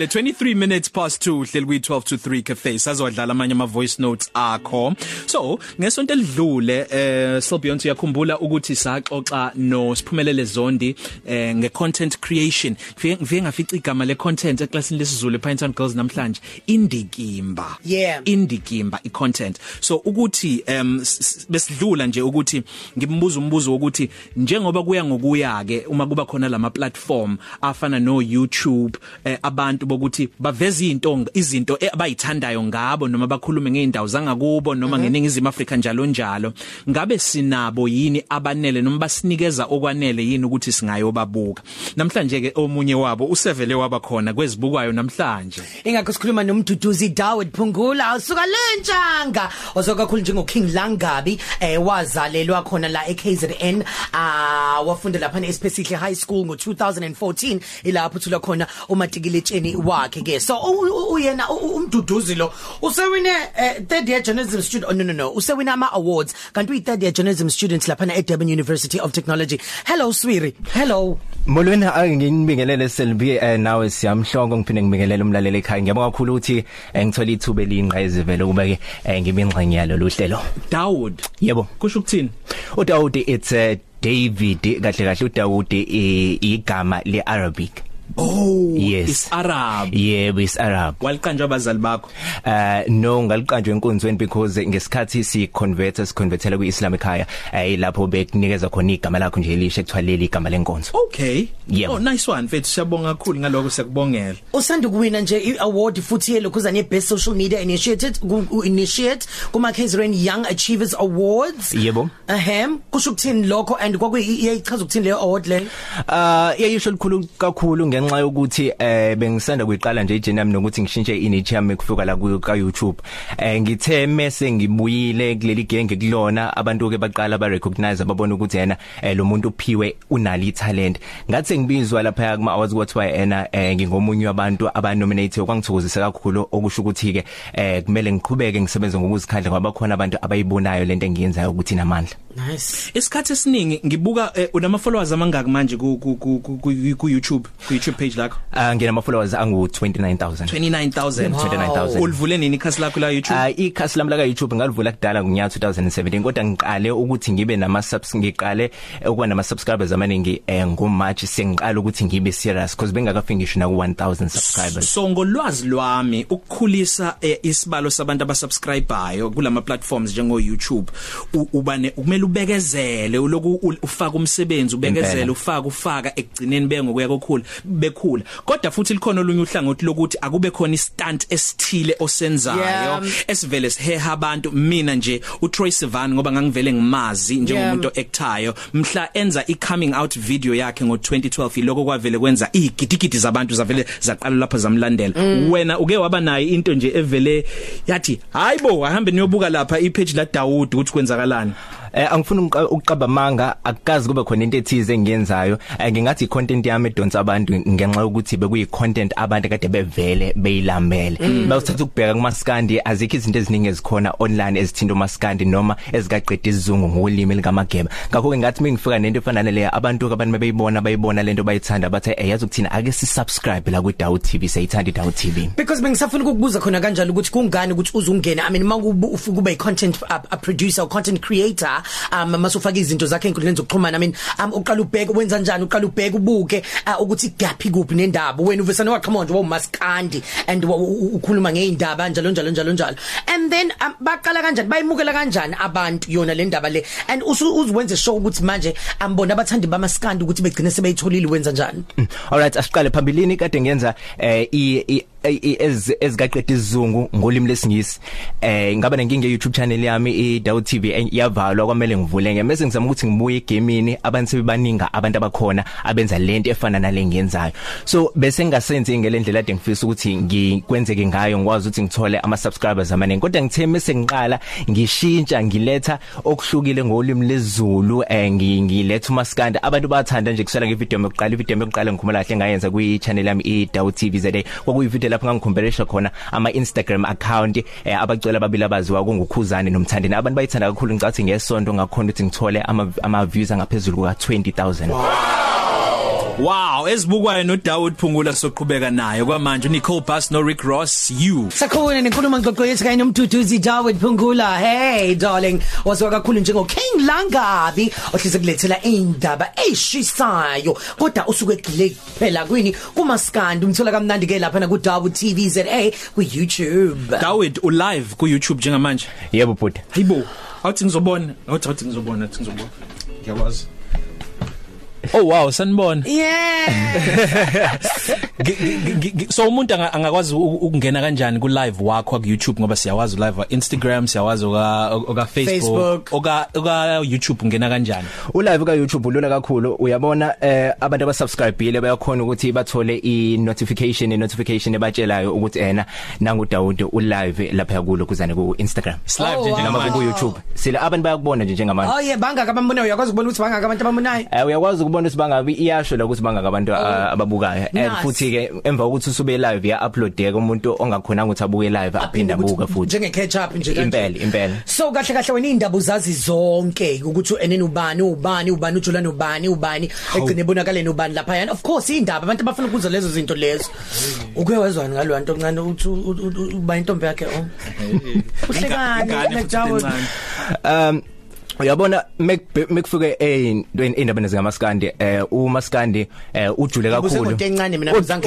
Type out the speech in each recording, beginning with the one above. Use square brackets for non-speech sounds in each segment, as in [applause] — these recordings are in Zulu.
Le 23 minutes past 2 hleli kwi 12 to 3 cafe sazodlala amanye ama voice notes akho. So, ngesonto elidlule eh Silbeyonce yakhumbula ukuthi saxoxa no Siphumelele Zondi eh nge content creation. Ngifike ngafica igama le content eclassini lesizulu ePinetown Girls namhlanje indikimba. Yeah. Indikimba i content. So ukuthi em besidlula nje ukuthi ngimbuza umbuzo wokuthi njengoba kuya ngokuya ke uma kuba khona lama platform afana no YouTube eh, abantu bokuthi baveza izinto izinto abayithandayo ngabo noma bakhulume ngeindawo zangakubo noma Mhm. ngeningizimu Afrika njalo njalo. Ngabe sinabo yini abanele noma basinikeza okwanele yini ukuthi singayobabuka? Namhlanje ke omunye wabo usevele waba khona kwezibukwayo namhlanje. Ingakho sikhuluma nomduduzi Dawood Phungula usuka lenjanga ozokakhulu njengo King Langabi eh wazalelwa khona la eKZN ah wafunda lapha eSpecific High School ngo2014 ilapho uthola khona umatikilitsheni wakhe ke. So u- u- uyena u- u- umduduzi lo usewine eh, third year journalism student oh, no no no usewina ama awards kanti uyi third year journalism student lapha at Durban University of Technology. Hello Swiri. Hello. Molweni angibingelele Selbi eh, nawe siyamhlongo ngiphinde ngibingelele umlaleli ekhaya. Ngiyabonga kakhulu ukuthi eh, ngithola ithuba eliyingqayizivele vele ukuba ke eh, ngibe ingxenye yalo luhlelo Dawood yebo. Kusho ukuthini? uDawud it's uh, David kahle kahle uDawud i- igama leArabic. Oh Yes. is Arab. Yebo is Arab. Waliqanjwa abazali bakho? Uh no ngaliqanjwe enkonzweni because ngesikhathi si convert si convertela kuiSlam ekhaya eh lapho bekunikeza khona igama lakho nje elisha ekuthwaleli igama lenkonzo. Okay. Yebo. oh nice one mfethu siyabonga kakhulu ngaloko siyakubongela usanda kuwina nje i-award futhi yelokhuzana ye-best social media initiated ku- ku- initiate kuma-KZN Young Achievers Awards. Yebo. ahem. Kusho ukuthini lokho and kwakuyichaza ukuthini leyo award leyo? Ah yayisho likhulu kakhulu ngenxa yokuthi eh bengisanda kuyiqala nje ijourney yami nokuthi ngishintshe iniche yami kufika la ku ka YouTube. Eh ngithe mase ngibuyile kuleli genge kulona abantu ke baqala ba recognize ababona ukuthi yena eh, lo muntu uphiwe unali italent. Ngathi ngibizwa lapha kuma awards kwathiwa yena eh ngingomunye wabantu abanominated kwangithokozisa kakhulu okusho ukuthi ke eh kumele ngiqhubeke ngisebenze ngokuzikhandla ngoba khona abantu abayibonayo lento engiyenzayo ukuthi namandla. Nice isikhathi esiningi ngibuka eh, unama followers amangaki manje ku ku ku ku- ku ku YouTube ku YouTube page lakho Ah ngina ma followers angu 29000. 29000 Wow. 29,000. ulivule nini ikhasi lakho la YouTube Ah ikhasi lami la YouTube ngalivula kudala ngonyaka 2017 kodwa ngiqale ukuthi ngibe nama subs ngiqale ukuba nama subscribers amaningi eh ngoMarch sengiqala ukuthi ngibe serious because bengakafiki ngisho na ku 1000 subscribers. so ngolwazi lwami ukukhulisa eh, isibalo sabantu abasubscribeayo kulama platforms njengo YouTube u- ubane kumele ubekezele uloku u- ufaka umsebenzi ubekezele Impela. ufaka ufaka ekugcineni bengokuya kokhula bekhula. Kodwa futhi likhona olunye uhlangothi lokuthi akube khona istunt esithile osenzayo Yeah. esivele siheha abantu. Mina nje uTroy Sivan ngoba ngangivele ngimazi njengomuntu actayo mhla enza i-coming out video yakhe ngo2012 iloko kwavele kwenza igidigidi zabantu zavele zaqala lapho zamlandela. Wena uke waba nayo into nje evele yathi hayibo ahambe niyobuka lapha ipage la Dawood ukuthi kwenzakalani. Eh angifuni umqa- ukuqaba manga akukazi kube khona into ethize engiyenzayo. Eh, ngingathi content yami edonsa abantu ngenxa yokuthi bekuyi content abantu kade bevele beyilambele. Bawuthatha ukubheka kumaskandi azikho izinto eziningi ezikhona online ezithinta umaskandi noma ezikaqeda isizungu ngolimi likamageba. Ngakho ke ngathi mengifika nento efana naleya abantu abantu bebeyibona bayibona lento bayithanda bathe eh yazi ukuthina ake si subscribe la ku Dawu TV sayithanda Dawu TV because bengisafuna ukukubuza khona kanjalo ukuthi kungani ukuthi uzungena? I mean mangu ufika ube content a, a producer or content creator um masufaka izinto zakhe enkundleni zokuxhumana. I mean um uqala ubheke wenza kanjani uqala ubheke ubuke uh, ukuthi gaphi kuphi nendaba. Wena uvesana waqhamuka nje wawumaskandi and wa- u- u- ukhuluma ngeindaba njalo njalo njalo njalo. And then um, baqala kanjani? Bayimukela kanjani abantu yona le ndaba le? And usu- uziwenze show ukuthi manje ambona abathandi bamaskandi ukuthi begcine sebeyitholile wenza njani? Alright asiqale phambilini kade ngenza eh i i- i- ez ezigaqeda isizungu ngolimi lesingisi. Eh ngaba nenkinga ye YouTube channel yami i Dawu TV en- yavalwa kwamele ngivule nge mase ngizama ukuthi ngibuye egamini abantu sebebaninga abantu abakhona abenza lento efana nale ngiyenzayo. So bese ngingasenzi ngelendlela ade ngifisa ukuthi ngikwenzeke ngayo ngikwazi ukuthi ngithole ama subscribers amaningi. Kodwa ngithe mase ngiqala ngishintsha ngiletha okuhlukile ngolimi lezulu eh ngi- ngiletha umaskandi. Abantu bathanda nje kusela ngevideo yokuqala ivideo yokuqala ngikhumula kahle ngayenza kwi channel yami i Dawu TV ZA kwakuyivideo lapho ngangikhombelesha khona ama Instagram account eh, abacela ababili abaziwa kungukhuzane nomthandeni. Abantu bayithanda kakhulu ngicathi ngesonto ngakhona ukuthi ngithole ama ama views angaphezulu kuka 20000 wow Wow, ezibukwayo no Dawood Phungula soqhubeka naye kwamanje Nicole Bass no Rick Ross you. Sakhona nenkulumo ngxoxo yethu kanye nomduduzi David Phungula. Hey darling, wazwa kakhulu njengo King Langabi ohlise kulethela indaba eshisayo kodwa usuke kule phela kwini kumaskandi umthola kamnandi ke lapha na ku Dawood TV ZA ku YouTube. Dawood u live ku YouTube njengamanje. yebo bhuti Hayibo, awuthi ngizobona, awuthi awuthi ngizobona, athi ngizobona. Ngiyakwazi. Oh wow, sanibona. Yeah. Gi- gi- gi- gi- So umuntu anga- angakwazi u- ukungena kanjani ku live wakho ku YouTube ngoba siyawazi live wa Instagram, siyawazi oka oka Facebook, Facebook. oka oka YouTube ungena kanjani? ulive ka YouTube ulula kakhulu uyabona eh abantu abasubscribeile bayakhona ukuthi bathole i notification i notification ebatshelayo ukuthi ena nangu Dawood ulive lapha kulo kuzane ku Instagram Slive Oh, nje wow. noma njengamanje. ku YouTube sila abantu bayakubona nje njengamanje Oh yeah, bangaka bambona uyakwazi ukubona ukuthi bangaka abantu abamunayo. Eh uyakwazi ukubona ukuthi bangabi iyasho la ukuthi bangaka abantu ah, ababukayo and futhi ke emva kokuthi usube live ya upload ke umuntu ongakhona ukuthi abuke live aphinda abuka futhi Njenge catch up nje impela impela. So kahle kahle wena indaba uzazi zonke ukuthi enene ubani ubani ubani uJulan ubani ubani egcine bonakale nobani lapha yana of course indaba abantu bafuna ukuzwa lezo zinto lezo. Uke wezwana ngalo nto ncane uthi uba intombi yakhe oh? Uhlekani encane. um uyabona mekufike eyintweni indaba nezingamaskandi eh umaskandi eh ujule kakhulu.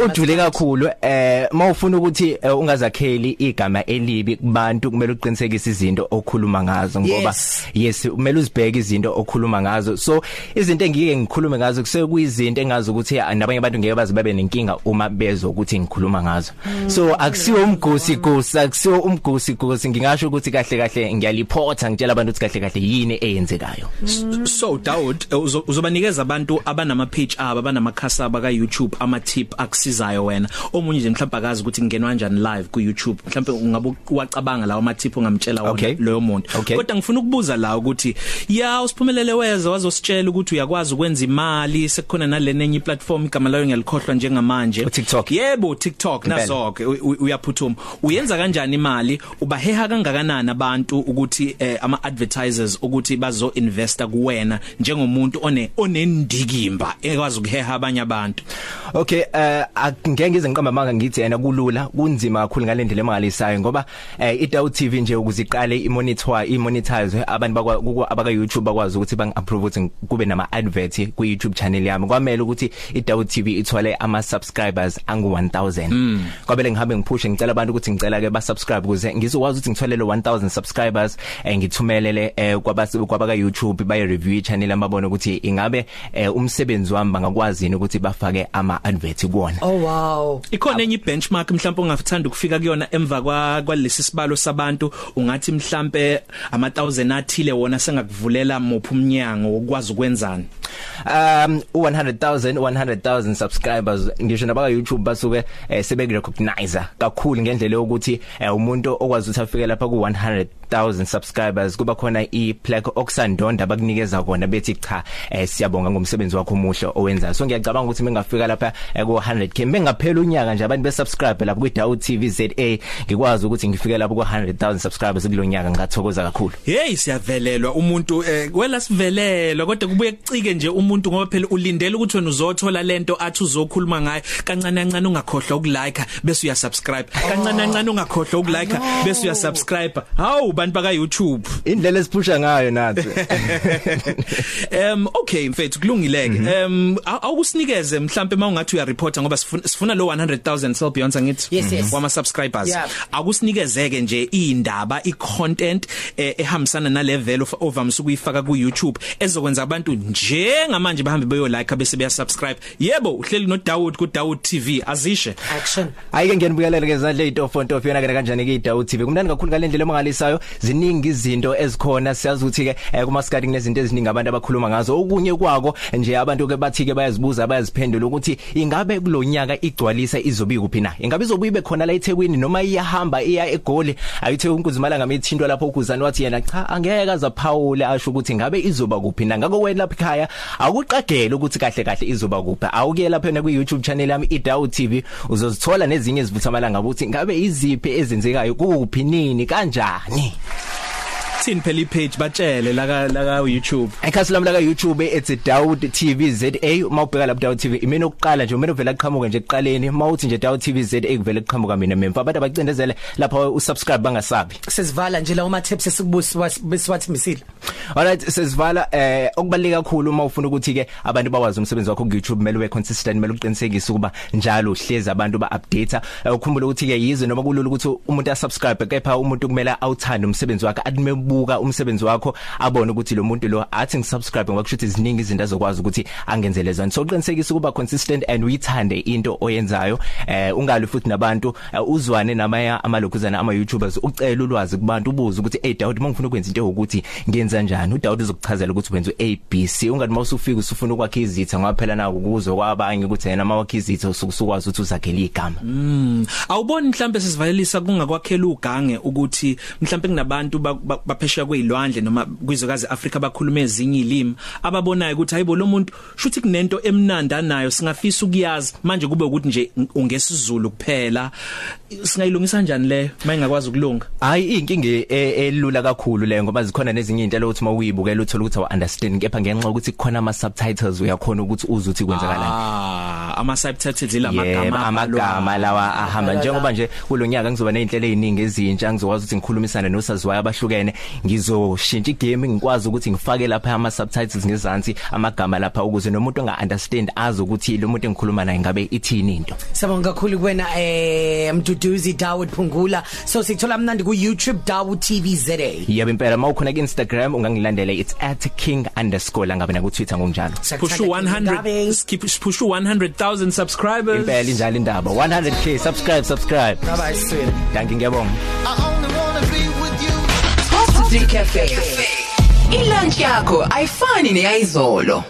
ujule kakhulu eh mawufuna ukuthi eh, ungazakheli igama elibi kubantu kumele uqinisekise izinto okhuluma ngazo ngoba Yes. kumele uzibheke izinto okhuluma ngazo. So izinto engike ngikhulume ngazo kusekuyizinto engazi ukuthi ah, nabanye abantu ngeke baze babe nenkinga uma bezwe ukuthi ngikhuluma ngazo. So akusiwo umgosi gosi akusiwo umgosi gosi ngingasho ukuthi kahle kahle ngiyaliphotha ngitshela abantu ukuthi kahle kahle yini eyenzekayo So Dawood eh, uzo- uzobanikeza abantu abanama page aba abanamakhasaba ka YouTube ama tip akusizayo wena omunye nje mhlawumbe akazi ukuthi kungenwa kanjani live ku YouTube mhlawumbe ungabe uwacabanga lawo ama tip ongamtshela wona Okay. loyo muntu Okay. kodwa ngifuna ukubuza la ukuthi ya usiphumelele weza wazositshela ukuthi uyakwazi ukwenza imali sekukhona nalenenye platform igama layo ngiyalikhohlwa njengamanje TikTok. yebo TikTok Impela. nazonke u- u- uyaphuthuma uyenza kanjani imali ubaheha kangakanani abantu ukuthi eh, ama advertisers ukuthi bazo investa kuwena njengomuntu one onendikimba ekwazi ukuheha abanye abantu. Okay eh angeke ngize ngiqamba manga ngithi yena kulula kunzima kakhulu ngalendlela emangalisayo ngoba eh iDaw TV nje ukuziqale imonitor imonetize abantu bakwa kuku- abaka YouTube bakwazi ukuthi bang approve ukuthi kube nama advert ku YouTube channel yami. Kwamele ukuthi iDaw TV ithole ama subscribers angu 1000 kwabele ngihambe ngiphushe ngicela abantu ukuthi ngicela ke ba subscribe ukuze ngizokwazi ukuthi ngitholele 1000 subscribers eh ngithumelele eh kwabase kwabaka YouTube baye review channel amabona ukuthi ingabe eh, umsebenzi wami bangakwazi yini ukuthi bafake ama advert kuona oh wow. Ikhona enye benchmark mhlawumbe ongathanda ukufika kuyona emva kwa kwalesi sibalo sabantu? Ungathi mhlawumbe ama 1000 athile wona sengakuvulela mophu umnyango ukwazi ukwenzani? Um 100000 100000 subscribers. Ngisho nabaka YouTube basuke eh, sebe recognize kakhulu ngendlela yokuthi eh, umuntu okwazi ukuthi afike lapha ku 100000 subscribers. Kuba khona i plaque okusandonda bakunikeza kona bethi cha eh, siyabonga ngomsebenzi wakho omuhle owenzayo. So ngiyacabanga ukuthi mengafika lapha eh, ku 100k mengaphela unyaka nje abantu be subscribe lapha ku Daw TV ZA ngikwazi ukuthi ngifike lapha ku 100000 subscribers kulonyaka ngathokoza kakhulu. Hey siyavelelwa umuntu eh wela sivelelwa kodwa kubuye kucike nje umuntu ngoba phela ulindele ukuthi wena uzothola lento athi uzokhuluma ngayo. Kancane kancane ungakhohlwa ukulike bese uyasubscribe. Kancane kancane ungakhohlwa ukulike bese uyasubscribe hawu bantu baka YouTube indlela esiphusha ngayo nathi. [laughs] Um okay mfethu kulungileke. Um awukusinikeze mhlambe mawungathi uya reporta ngoba sifuna sifuna lo 100000 sel beyond angithi Yes, yes. wama subscribers. Yeah. akusinikeze nje indaba icontent eh, ehambisana na level of ovamsa ukuyifaka ku YouTube ezokwenza abantu njengamanje bahambe beyo like bese beya subscribe yebo uhleli no Dawood ku Dawood TV azishe. Action. Ayike ngenibukelele ke zadle itofonto yona ke kanjani ke iDaw TV kumnandi kakhulu ngalendlela emangalisayo. Ziningi izinto ezikhona siyazi ukuthi ke eh, kuma skadi kunezinto eziningi abantu abakhuluma ngazo. Okunye kwako nje abantu ke bathi ke bayazibuza bayaziphendula ukuthi ingabe kulonyaka igcwalisa izobi kuphi na? Ingabe izobuye ibe khona la eThekwini noma iyahamba iya eGoli? Ayithe unkuzimala ngamithintwa lapho ukuzani wathi yena cha angeke aza Paul asho ukuthi ingabe izoba kuphi na? Ngako wena lapha ekhaya akuqagela ukuthi kahle kahle izoba kuphi. Awuke lapha na ku YouTube channel yami iDaw TV uzozithola nezinye izivutha amalanga ukuthi ngabe iziphi ezenzekayo kuphi nini kanjani? Lithini phela ipage? Batshele la ka la ka YouTube. Ekhasi lami la ka YouTube it's Daud TV ZA mawubheka lapha Daud TV imina oqala nje umene uvela aqhamuka nje eqaleni mawuthi nje Daud TV ZA kuvela eqhamuka mina memfa. Abantu abacindezele lapha usubscribe bangasabi. Sesivala nje la uma tips esikubusa besiwathi misile Alright sesivala eh okubaleka kakhulu uma ufuna ukuthi ke abantu bawazi umsebenzi wakho ku YouTube kumele ube consistent kumele uqinisekise ukuba njalo uhlezi abantu ba update ukhumbule ukuthi ke yize noma kulula ukuthi umuntu asubscribe kepha umuntu kumele awuthande umsebenzi wakhe adimebuka umsebenzi wakho abone ukuthi lo muntu lo athi ngisubscribe ngoba kusho ukuthi ziningi izinto azokwazi ukuthi angenzele zona. So uqinisekise ukuba consistent and uyithande into oyenzayo. Eh ungali futhi nabantu uzwane namaya amalokuzana ama YouTubers ucela ulwazi kubantu ubuze ukuthi hey Daud mangifuna ukwenza into ukuthi ngenza njani? uDaud uzokuchazela ukuthi wenza uABC ungathi mawusufika usufuna ukwakha izitha ngoba phela naku kuzo kwabanye ukuthi yena mawakha izitha usukusukwazi ukuthi uzakhele igama. Mm awuboni mhlambe sesivalelisa kungakwakhela ugange ukuthi mhlambe kunabantu baphesheya kwezilwandle noma kwizwekazi Africa bakhuluma ezinye izilimi ababonayo ukuthi hayibo lo muntu shuthi kunento emnanda nayo singafisa ukuyazi. Manje kube ukuthi nje ungesizulu kuphela. Singayilungisa kanjani leyo mayingakwazi ukulunga? Hayi inkinga elula kakhulu leyo ngoba zikhona nezinye izinto ukuthi mawuyibukela uthola ukuthi awu understand kepha ngenxa ukuthi kukhona ama subtitles uyakhona ukuthi uze uthi kwenzakalani. Ah. ama subtitles ilamagama amagama lawa ahamba. Njengoba nje kulonyaka ngizoba nezinhlelo eziningi ezintsha ngizokwazi ukuthi ngikhulumisane nosaziwayo abahlukene ngizoshintsha igame ngikwazi ukuthi ngifake lapha ama subtitles ngezansi amagama lapha ukuze nomuntu anga understand azi ukuthi lo muntu engikhuluma naye ngabe ithini into. Siyabonga kakhulu kuwena eh Mduduzi Dawud Phungula. So sikuthola mnandi ku YouTube Dawud TV ZA Yebo impela mawukhona ku Instagram ungangilandela it's @king_langabe na ku Twitter ngokunjalo. Pushu 100 skip pushu 100 1000 subscribers. Impela injalo indaba 100k subscribe subscribe. Baba iswele danki ngiyabonga i only wanna be with you. Hot Cafe. Ilunch yakho ayifani neyizolo